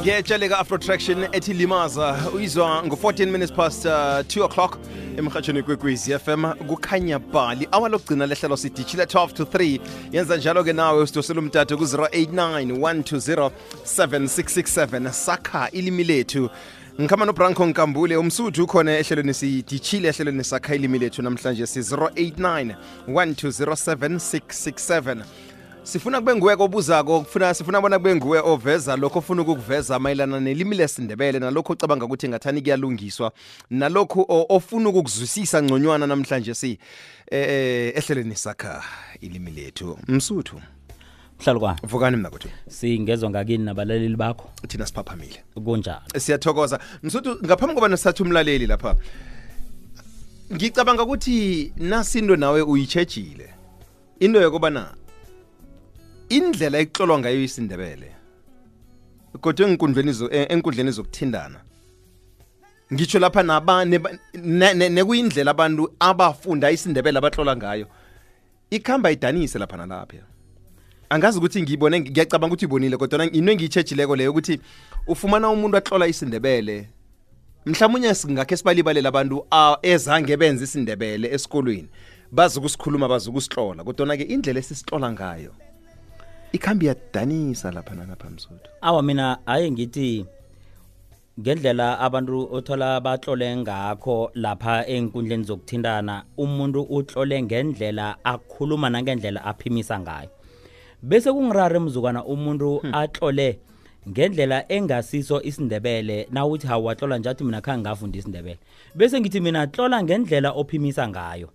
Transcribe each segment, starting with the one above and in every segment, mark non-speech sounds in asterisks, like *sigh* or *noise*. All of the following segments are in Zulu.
ngiyatsheleka afro traction ethi limaza uyizwa ngo-14 minutes past uh, 2 o'clock emhatshweni kwekwezi fm kukhanya bali. Awa lokugcina lehlelo sidishile 12 to 3 yenza njalo-ke nawe usidosela umtato ku-089 120 7667 sakha ilimi lethu. Ngikhama nobranco nkambule umsuthu ukhona ehlelweni sidishile ehlelweni sakha ilimi lethu namhlanje si-089 1207667 sifuna kube nguwe kobuzako kufuna sifuna bona kube nguwe oveza lokho ofuna ukukuveza mayelana nelimi lesindebele nalokho ocabanga ukuthi ngathani kuyalungiswa nalokho ofuna ukukuzwisisa ngconywana namhlanje si eh ehlelweni sakha ilimi lethu. Msuthu mhlalukwane. vukani mna kuthi singezwa ngakini nabalaleli bakho? Thina siphaphamile kunjalo. Siyathokoza. Msuthu ngaphambi koba nasithatha umlaleli lapha ngicabanga ukuthi nasinto nawe uyitshejile into yokubana indlela ekuhlolwa ngayo isindebele. Kodwa enkundleni zo eh, enkundleni zokuthindana ngitsho lapha nabane ba- ne- ne- nekuyindlela abantu abafunda isindebele abahlola ngayo. Ikhamba idanise lapha nalapha. Angazi ukuthi ngiyibone ngiyacabanga ukuthi ibonile kodwa into engiyitshejileko leyo ukuthi ufumana umuntu ahlola isindebele mhlawumunye singakhe sibalibalele abantu ah, ezange benze isindebele esikolweni. Bazi ukusikhuluma bazi ukusihlola kodwa-ke indlela esisihlola ngayo ikhambi yadanisa lapha nanapha msuthu awa mina haye ngithi ngendlela abantu othola batlole ngakho lapha enkundleni zokuthintana umuntu utlole ngendlela akhuluma nangendlela aphimisa ngayo. Bese kungirare mzukwana umuntu atlole ngendlela engasiso isindebele nawuthi hawatlola njathi mina khange ngafunda isindebele. Bese ngithi mina tlola ngendlela ophimisa ngayo.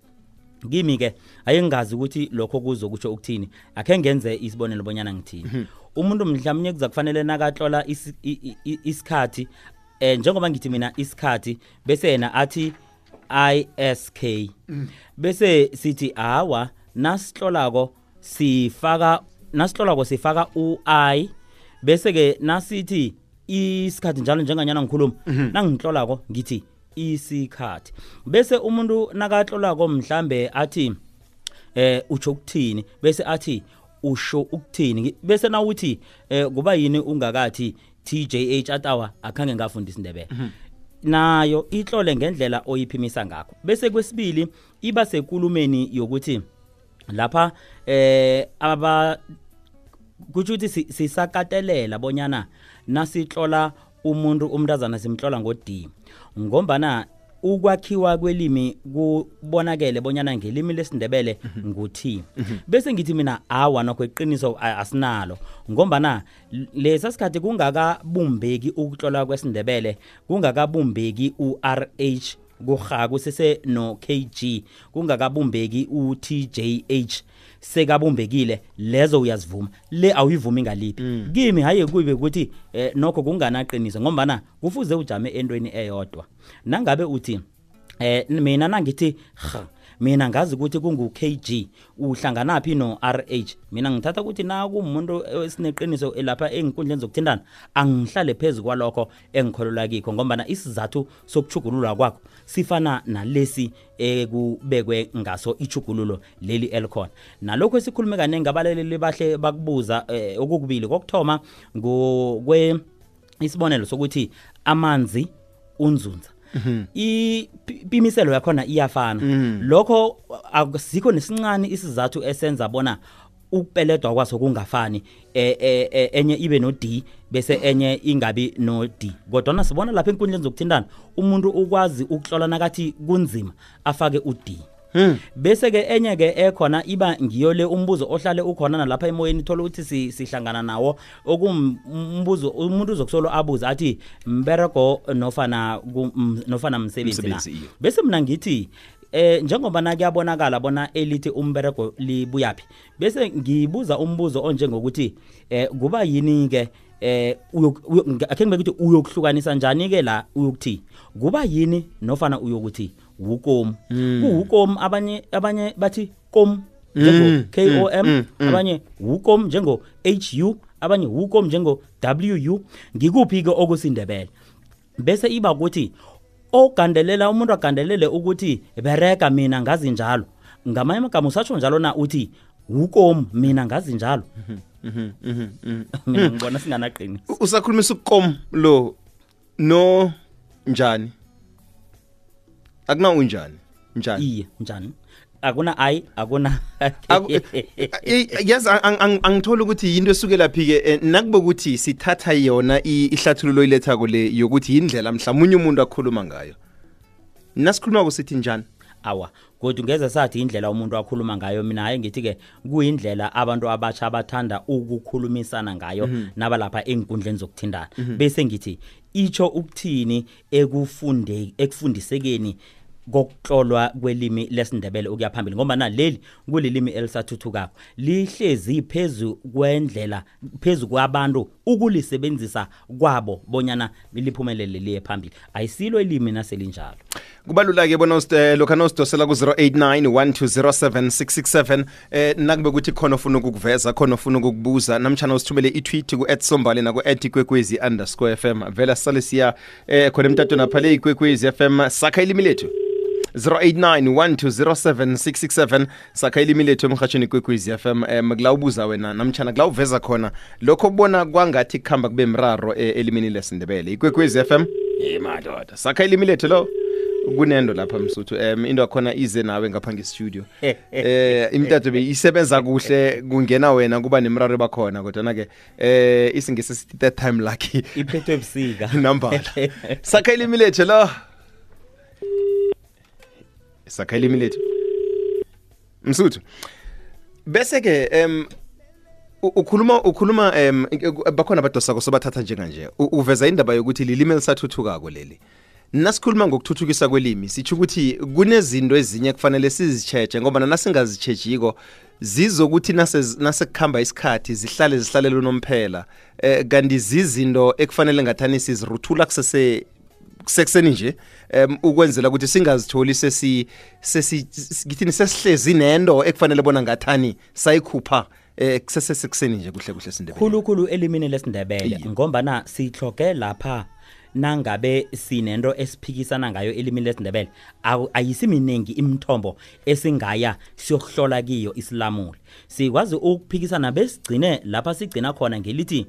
Kimi ke ayengazi ukuthi lokho kuzokutsho ukuthini. Akhe ngenze isibonelo bonyana ngithini. Umuntu mhlawumnye kuza kufanele nakatlola isi- i- i- i- isikhathi eh njengoba ngithi mina isikhathi bese yena athi isk bese sithi hawa nasihlolako sifaka nasihlolako sifaka u-i. Bese ke nasithi isikhathi njalo njenganyana ngikhuluma nangihlolako ngithi isikhathi. Bese umuntu nakahlolako mhlambe athi eh utsho ukuthini? Bese athi usho ukuthini? Bese nawuthi eh kuba yini ungakathi TJH atawa akhange ngafunda isindebele nayo ihlole ngendlela oyiphimisa ngakho. Bese kwesibili iba sekulumeni yokuthi lapha eh aba si- sisakatelela bonyana nasihlola umuntu umntazana simhlola ngo-d ngombana ukwakhiwa kwelimi kubonakele bonyana ngelimi lesindebele nguthi. Bese ngithi mina awa nokho iqiniso a- asinalo. Ngombana l- lesa sikhathi kungakabumbeki ukuhlola kwesindebele kungakabumbeki u-rh kurha kusese no-kg kungakabumbeki u-tjh sekabumbekile lezo uyazivuma. Le awuyivumi ngaliphi. Kimi haye kube ukuthi eh, nokho kunganaqiniso ngombana kufuze ujame entweni eyodwa. Nangabe uthi eh mina nangithi ha mina ngazi ukuthi kungu-kg uhlanganaphi no-rh mina ngithatha ukuthi na kumuntu esineqiniso lapha enkundleni zokuthintana angihlale phezu kwalokho engikholelwa kikho ngombana isizathu sokuchugululwa kwakho sifana nalesi ekubekwe ngaso ichugululo leli elikhona. Nalokho esikhulume kaningi abalaleli bahle bakubuza eh, okukubili kokuthoma ngokwe isibonelo sokuthi amanzi unzunza. Ipimiselo yakhona iyafana. Lokho asikho nesincane isizathu esenza bona ukupeledwa kwaso kungafani. Eh, eh, eh, enye ibe no D bese enye ingabi no D kodwa sibona lapha enkundleni zokuthintana umuntu ukwazi ukuhlola nakathi kunzima afake u D bese ke enye ke ekhona iba ngiyo le umbuzo ohlale ukhona nalapha emoyeni thola ukuthi si- sihlangana nawo. Okumbuzo umuntu uzokusolo abuza athi mberego nofana ku- m- nofana msebenzi na? Msebenzi, iyo. bese mina ngithi eh njengoba nakuyabonakala bona elithi umberego libuyaphi bese ngibuza umbuzo onjengokuthi eh kuba yini ke eh uyo- uyo- nga- akhe ngibe ukuthi uyokuhlukanisa njani ke la uyokuthi kuba yini nofana uyokuthi? Wukom kuwukom abanye abanye bathi kom njengo K O M abanye wukom njengo H U abanye wukom njengo W U. Ngikuphi ke okusindebele? Bese iba ukuthi ogandelela umuntu agandelele ukuthi bereka mina ngazi njalo. Ngamanye amagama usatsho njalo na uthi wukom mina ngazi njalo? Mhm. Mhm. Mhm. mina *laughs* ngibona singanaqini. U- usakhulumisa ukukom lo no njani? Akuna unjani? Njani iye njani akuna ayi akuna Aku- Eh, yazi ang- ang- angithola ukuthi yinto esuke laphi ke nakube ukuthi sithatha yona i- ihlathululo ilethako le yokuthi indlela mhlawumnye umuntu akhuluma ngayo. Nasikhuluma kusithi njani? Awa kodwa ngeze sathi indlela umuntu akhuluma ngayo mina hayi ngithi-ke kuyindlela abantu abatsha abathanda ukukhulumisana ngayo nabalapha enkundleni zokuthindana bese ngithi itsho ukuthini ekufunde ekufundisekeni kokuhlolwa kwelimi lesindebele ukuya phambili ngoba na leli kulilimi elisathuthukako. Lihlezi phezu kwendlela phezu kwabantu ukulisebenzisa kwabo bonyana liphumelele liye phambili. Ayisilo ilimi naselinjalo. Kubalula ke bona usite- lokha nosidosela ku-089 1207667 eh nakube kuthi khona ufuna ukukuveza khona ufuna ukukubuza namtshana usithumele itweet ku sombali naku ikwekwezi underscore fm vele sisale siya eh khona emtatweni aphale ikwekwezi fm sakha ilimi lethu. 089 sakha ilimi lethu emhatshweni ikwekwezi fm um kula ubuza wena namtshana kula uveza khona lokho kubona kwangathi kuhamba kube mraro eh, elimini lesindebele. Ikwekwezi fm ye madoda. Sakha ilimi lethu lo? Kunendo lapha msuthu. Um into yakhona ize nawe ngapha ngestudio. Eh imitato beyisebenza kuhle kungena wena kuba nemraro bakhona kodwana-ke eh isingesi sithi that time lucky. Iphethwe ebusika. *laughs* Nambala. *laughs* Sakha ilimi lethu lo sakha ilimi lethu msuthu bese ke em ukhuluma ukhuluma em bakhona abadosako sobathatha njenganje. U- uveza indaba yokuthi lilimi elisathuthukako leli. Nasikhuluma ngokuthuthukisa kwelimi sitsho ukuthi kunezinto ezinye kufanele sizitsheje ngoba nasingazitshejiko zizokuthi nase nasekuhamba isikhathi zihlale zihlalele unomphela eh kanti zizinto ekufanele ngathani siziruthula kusekuseni nje. Um ukwenzela ukuthi singazitholi sesi sesi ngithini sesihlezi nento ekufanele bona ngathani sayikhupha eh kusesekuseni nje kuhle kuhle sindebele. Khulukhulu elimini lesindebele ngombana sihloge lapha nangabe sinento esiphikisana ngayo elimini lesindebele. Ayisiminingi imithombo esingaya siyokuhlola kiyo isilamuli. Sikwazi ukuphikisana besigcine lapha sigcina khona ngelithi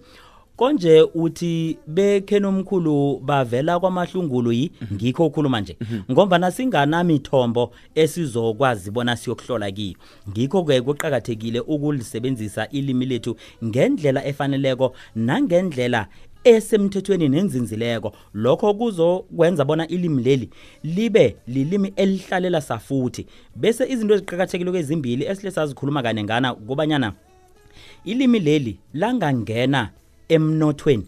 konje uthi bekhenomkhulu bavela kwamahlungulu yi ngikho ukhuluma nje. Ngombana singanamithombo esizokwazi bona siyokuhlola kiyo. Ngikho-ke kuqakathekile ukulisebenzisa ilimi lethu ngendlela efaneleko nangendlela esemthethweni nenzinzileko. Lokho kuzokwenza bona ilimi leli libe lilimi elihlalela safuthi. Bese izinto eziqakathekile ezimbili esihle sazikhuluma kanengana kobanyana ilimi leli langangena emnothweni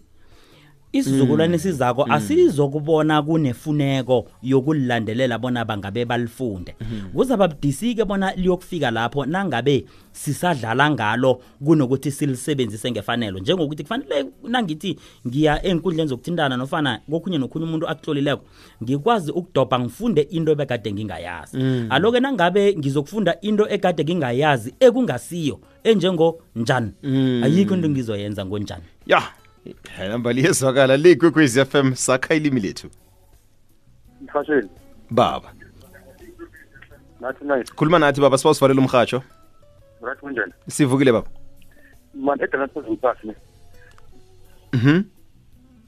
isizukulwane esizako asizokubona kunefuneko yokulilandelela bona bangabe balifunde. Kuzaba budisike bona liyokufika lapho nangabe sisadlala ngalo kunokuthi silisebenzise ngefanelo. Njengokuthi kufanele nangithi ngiya enkundleni zokuthintana nofana kokhunye nokhunye umuntu akuhlolileko ngikwazi ukudobha ngifunde into ebekade ngingayazi. Aloke nangabe ngizokufunda into ekade ngingayazi ekungasiyo enjengo njani ayikho into engizoyenza ngonjani? Ya namba liyezwakala liyikwekwezi fm sakha ilimi lethu mhashweni. Baba. Nathi nice khuluma nathi baba siba usivalela right kunjani? Sivukile baba. Man edana sezipasi ne mhm.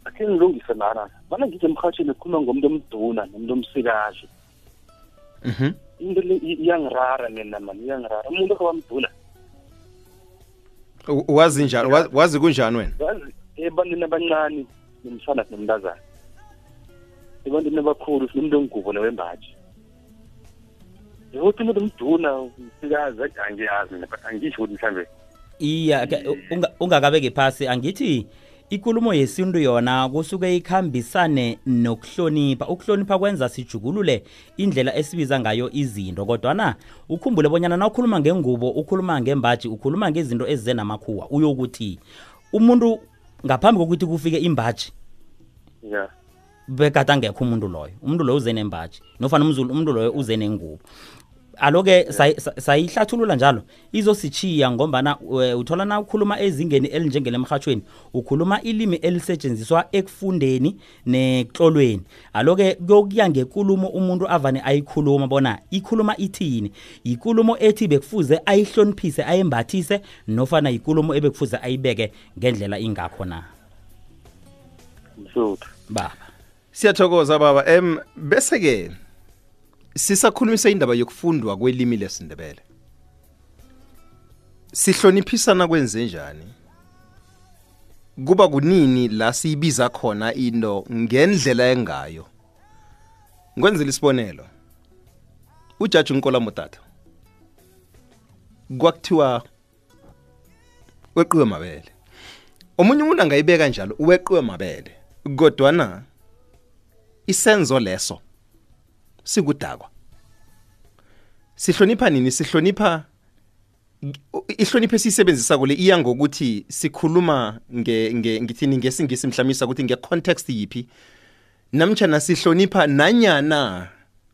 Akhe ngilungise lana. Bana ngithi emhatshweni khuluma ngomuntu omduna nomuntu omsikazi. Mhm. Into le iyangirara mina mani iyangirara. Umuntu okabamduna wazi njani wazi kunjani wena? Yazi ebantwini abancane nomsana nomntazana. Ebantwini abakhulu sinomuntu ongubo newembaji ukuthi umuntu omduna umsikazi angiyazi mina but angisho ukuthi mhlawumbe iya ke, unga- ungakabeki phasi angithi ikulumo yesintu yona kusuke ikhambisane nokuhlonipha. Ukuhlonipha kwenza sijugulule indlela esibiza ngayo izinto kodwana ukhumbule bonyana na ukhuluma ngengubo ukhuluma ngembaji ukhuluma ngezinto ezize namakhuwa uyokuthi umuntu ngaphambi kokuthi kufike imbaji. Ya. Bekade angekho umuntu loyo. Umuntu loyo uze nembaji. Nofana umzulu- umuntu loyo uze nengubo. Aloke sayi- sa- sayihlathulula njalo. Izosichiya ngombana eh, uthola na ukhuluma ezingeni elinjengelemhathweni ukhuluma ilimi elisetshenziswa ekufundeni nekuhlolweni aloke kuyokuya ngekulumo umuntu avane ayikhuluma bona ikhuluma ithini. Ikulumo ethi bekufuze ayihloniphise ayembathise nofana ikulumo ebekufuze ayibeke ngendlela ingakho na? Msuthu. Baba. Siyathokoza baba. Em bese ke sisakhulumisa indaba yokufundwa kwelimi lesindebele. Sihloniphisana kwenze njani? Kuba kunini la siyibiza khona into ngendlela engayo? Ngikwenzela isibonelo. Ujaji unkola mutata kwakuthiwa weqiwe mabele. Omunye umuntu angayibeka njalo uweqiwe mabele. Kodwana isenzo leso sikudakwa. Sihlonipha nini? Sihlonipha ihlonipho esiyisebenzisa kule iya ngokuthi sikhuluma nge, nge ngithini ngesingisi mhlamisa ukuthi nge-context yiphi? Namtshana sihlonipha nanyana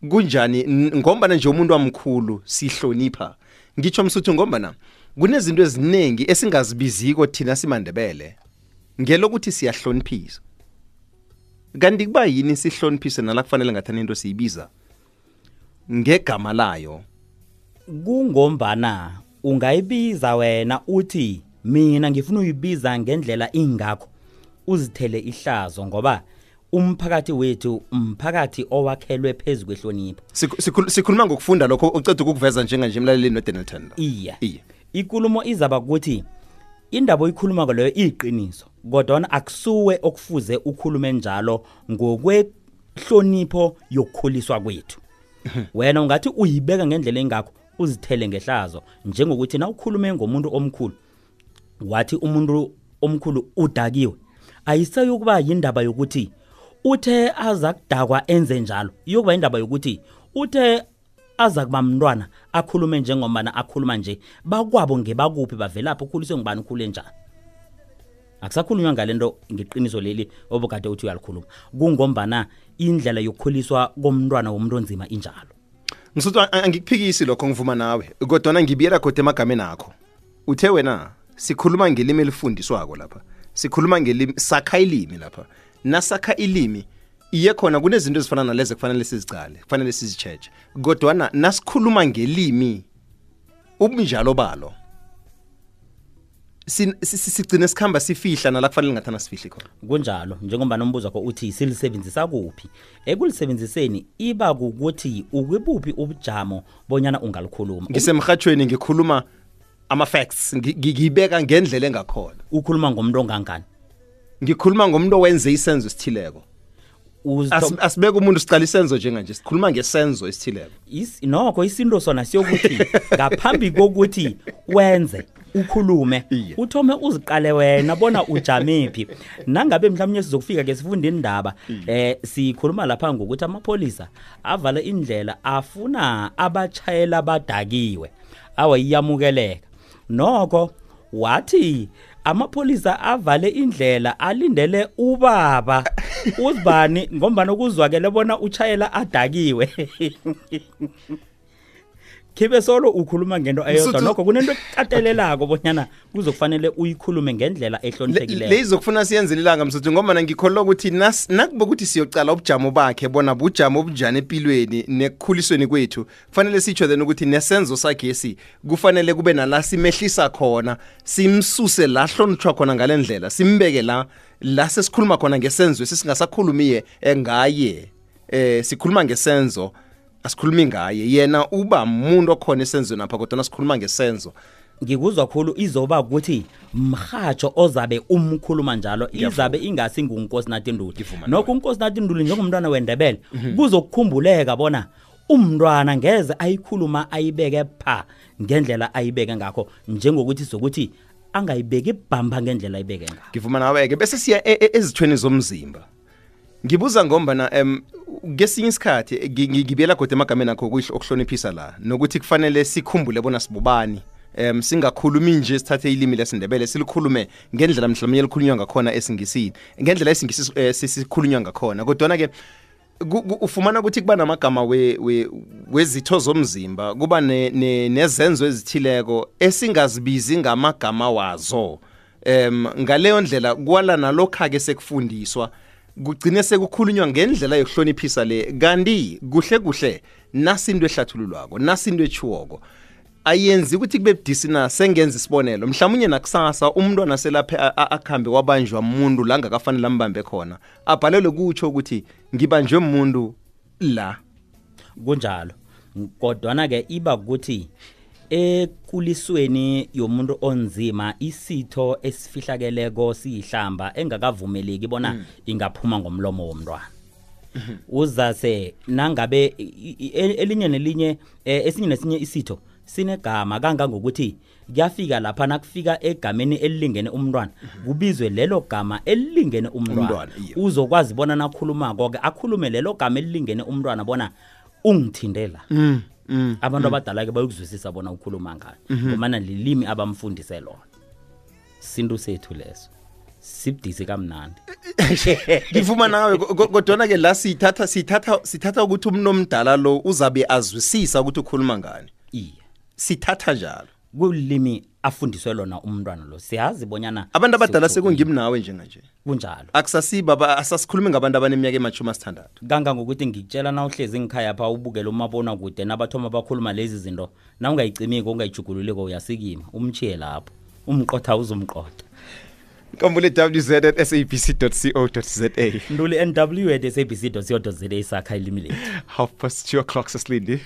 kunjani? Ngombana nje umuntu wamkhulu sihlonipha. Ngitsho msuthu ngombana kunezinto eziningi esingazibiziko thina simandebele ngelokuthi siyahloniphisa. Kanti kuba yini sihloniphise nala kufanele ngathana into siyibiza? Ngegama layo. Kungombana ungayibiza wena uthi mina ngifuna uyibiza ngendlela ingakho uzithele ihlazo ngoba umphakathi wethu umphakathi owakhelwe phezu kwehlonipho. Sikhu- sikhul- sikhuluma ngokufunda lokho uceda ukukuveza njenganje emlaleleni nodenelton iya. Iye. ikulumo izaba ukuthi indaba oyikhuluma leyo iyiqiniso kodwa akusuwe okufuze ukhulume njalo ngokwehlonipho yokukhuliswa kwethu. Wena ungathi uyibeka ngendlela engakho uzithele ngehlazo njengokuthi na ukhulume ngomuntu omkhulu wathi umuntu omkhulu udakiwe ayiseyokuba yindaba yokuthi uthe aza kudakwa enze njalo iyokuba indaba yokuthi uthe aza kuba mntwana akhulume njengobana akhuluma nje. Bakwabo ngebakuphi bavelaphi ukhuliswe ngubani? Ukhule njani? Akusakhulunywa ngale nto ngeqiniso leli obukade uthi uyalikhuluma. Kungombana indlela yokukhuliswa komntwana womuntu onzima injalo. Ngisuthi a- angikuphikisi lokho ngivuma nawe kodwana ngibiyela kodwa emagameni akho. Uthe wena sikhuluma ngelimi elifundiswako lapha. Sikhuluma ngelimi sakha ilimi lapha. Nasakha ilimi iye khona kunezinto ezifana nalezi kufanele sizicale kufanele sizitsheje kodwana nasikhuluma ngelimi ubunjalo balo. Sin- si- si- sigcine sikhamba sifihla nala kufanele ngathana sifihle khona. Kunjalo njengoba nombuzo wakho uthi silisebenzisa kuphi? Ekulisebenziseni iba kukuthi ukwibuphi ubujamo bonyana ungalikhuluma? Ngisemhathweni ngikhuluma ama-facts ngi- ngi- ngiyibeka ngendlela engakhona. Ukhuluma ngomuntu ongangani? Ngikhuluma ngomuntu owenze isenzo esithileko. Uzitho- Asi- asibeke umuntu sicala isenzo njenganje sikhuluma ngesenzo esithileko. Is- nokho isinto sona siyokuthi ngaphambi kokuthi wenze ukhulume Iye. uthome uziqale wena bona ujamephi. Nangabe mhlawumnye sizokufika ke sifunde indaba eh sikhuluma lapha ngokuthi amapholisa avala indlela afuna abatshayela badakiwe awayiyamukeleka nokho wathi amapholisa avale indlela alindele ubaba *laughs* uzibani ngombana kuzwakele bona utshayela adakiwe. Khibe solo ukhuluma ngento eyodwa. Msuthu- nokho kunento ekatelelako bonyana kuzokufanele uyikhulume ngendlela Le- ehloniphekileko. Le izokufuna siyenzele ilanga msuthu ngoba ngikholwa ukuthi nas- nakuba ukuthi siyocala ubujamo bakhe bona bujamo obunjani empilweni nekukhulisweni kwethu kufanele sitsho then ukuthi nesenzo sakhesi kufanele kube nala simehlisa khona simsuse la hlonitshwa khona ngale ndlela simbeke la la sesikhuluma khona ngesenzo esisingasakhulumiye eh, ngaye eh sikhuluma ngesenzo. Asikhulumi ngaye yena uba umuntu okhona esenzweni apha kodwa sikhuluma ngesenzo. Ngikuzwa khulu izoba ukuthi mhatsho ozabe umkhuluma njalo izabe ingasi ngunkosi nathi nduli nokho unkosi nathi nduli njengomntwana wendebele kuzokukhumbuleka bona umntwana ngeze ayikhuluma ayibeke pha ngendlela ayibeke ngakho njengokuthi sokuthi angayibeki bhamba ngendlela ayibeke ngakho. Ngivuma nawe-ke bese siya e- e- ezithweni zomzimba. Ngibuza ngombana um kesinye isikhathi ngi- ngi- ngibiyela kodwa emagameni akho okuhloniphisa la nokuthi kufanele sikhumbule bona sibubani. Um singakhulumi nje sithathe ilimi lesindebele silikhulume ngendlela mhlawumbe elikhulunywa ngakhona esingisini ngendlela esingisi eh, sisikhulunywa ngakhona. Kodwana-ke ufumana ukuthi kuba namagama we- we- wezitho zomzimba kuba ne- ne- nezenzo ezithileko esingazibizi ngamagama wazo. Em ngaleyo ndlela kwala nalokha-ke sekufundiswa. Kugcine sekukhulunywa ngendlela yokuhloniphisa le. Kanti kuhle kuhle nasinto ehlathululwako nasinto etshiwoko ayenzi ukuthi kube budisi na sengenza isibonelo. Mhlawumunye nakusasa umntwana selaphe a- a- akhambe wabanjwa muntu la ngakafanele ambambe khona abhalelwe kutsho ukuthi ngibanjwe muntu la. Kunjalo. Kodwana ke iba ukuthi ekulisweni yomuntu onzima isitho esifihlakeleko siyihlamba engakavumeleki bona ingaphuma ngomlomo womntwana. Uzase nangabe i- i- e- elinye nelinye eh, esinye nesinye isitho sinegama kangangokuthi kuyafika lapha nakufika egameni elilingene umntwana kubizwe lelo gama elilingene umntwana. Umntwana, iya. uzokwazi bona nakhulumako-ke akhulume lelo gama elilingene umntwana bona ungithindela mm, mm. abantu abadala-ke bayokuzwisisa bona ukhuluma ngani. Ngomana lilimi abamfundise lona. Sintu sethu leso. Sibudisi kamnandi. Ngivuma nawe ko- ko- kodwana-ke la sithatha sithatha sithatha ukuthi umuntu omdala lo uzabe azwisisa ukuthi ukhuluma ngani. Iye. Sithatha njalo. Kulimi afundiswe lona umntwana lo. Siyazi bonyana abantu abadala siwukhuluma. sekungimi nawe njenganje kunjalo. Akusasiba asasikhulumi ngabantu abaneminyaka emashumi asithandathu kangangokuthi ngikutshela na uhlezi ngikhaya pha ubukele umabona kude nabathoma bakhuluma lezi zinto na ungayicimiko ungayijugululiko uyasikima umchiye lapho umqotha uzumqotha kambule wz at sabc co za ntuli nw at sabc co za sakha ilimi lethu half past two o'clock sasilindi T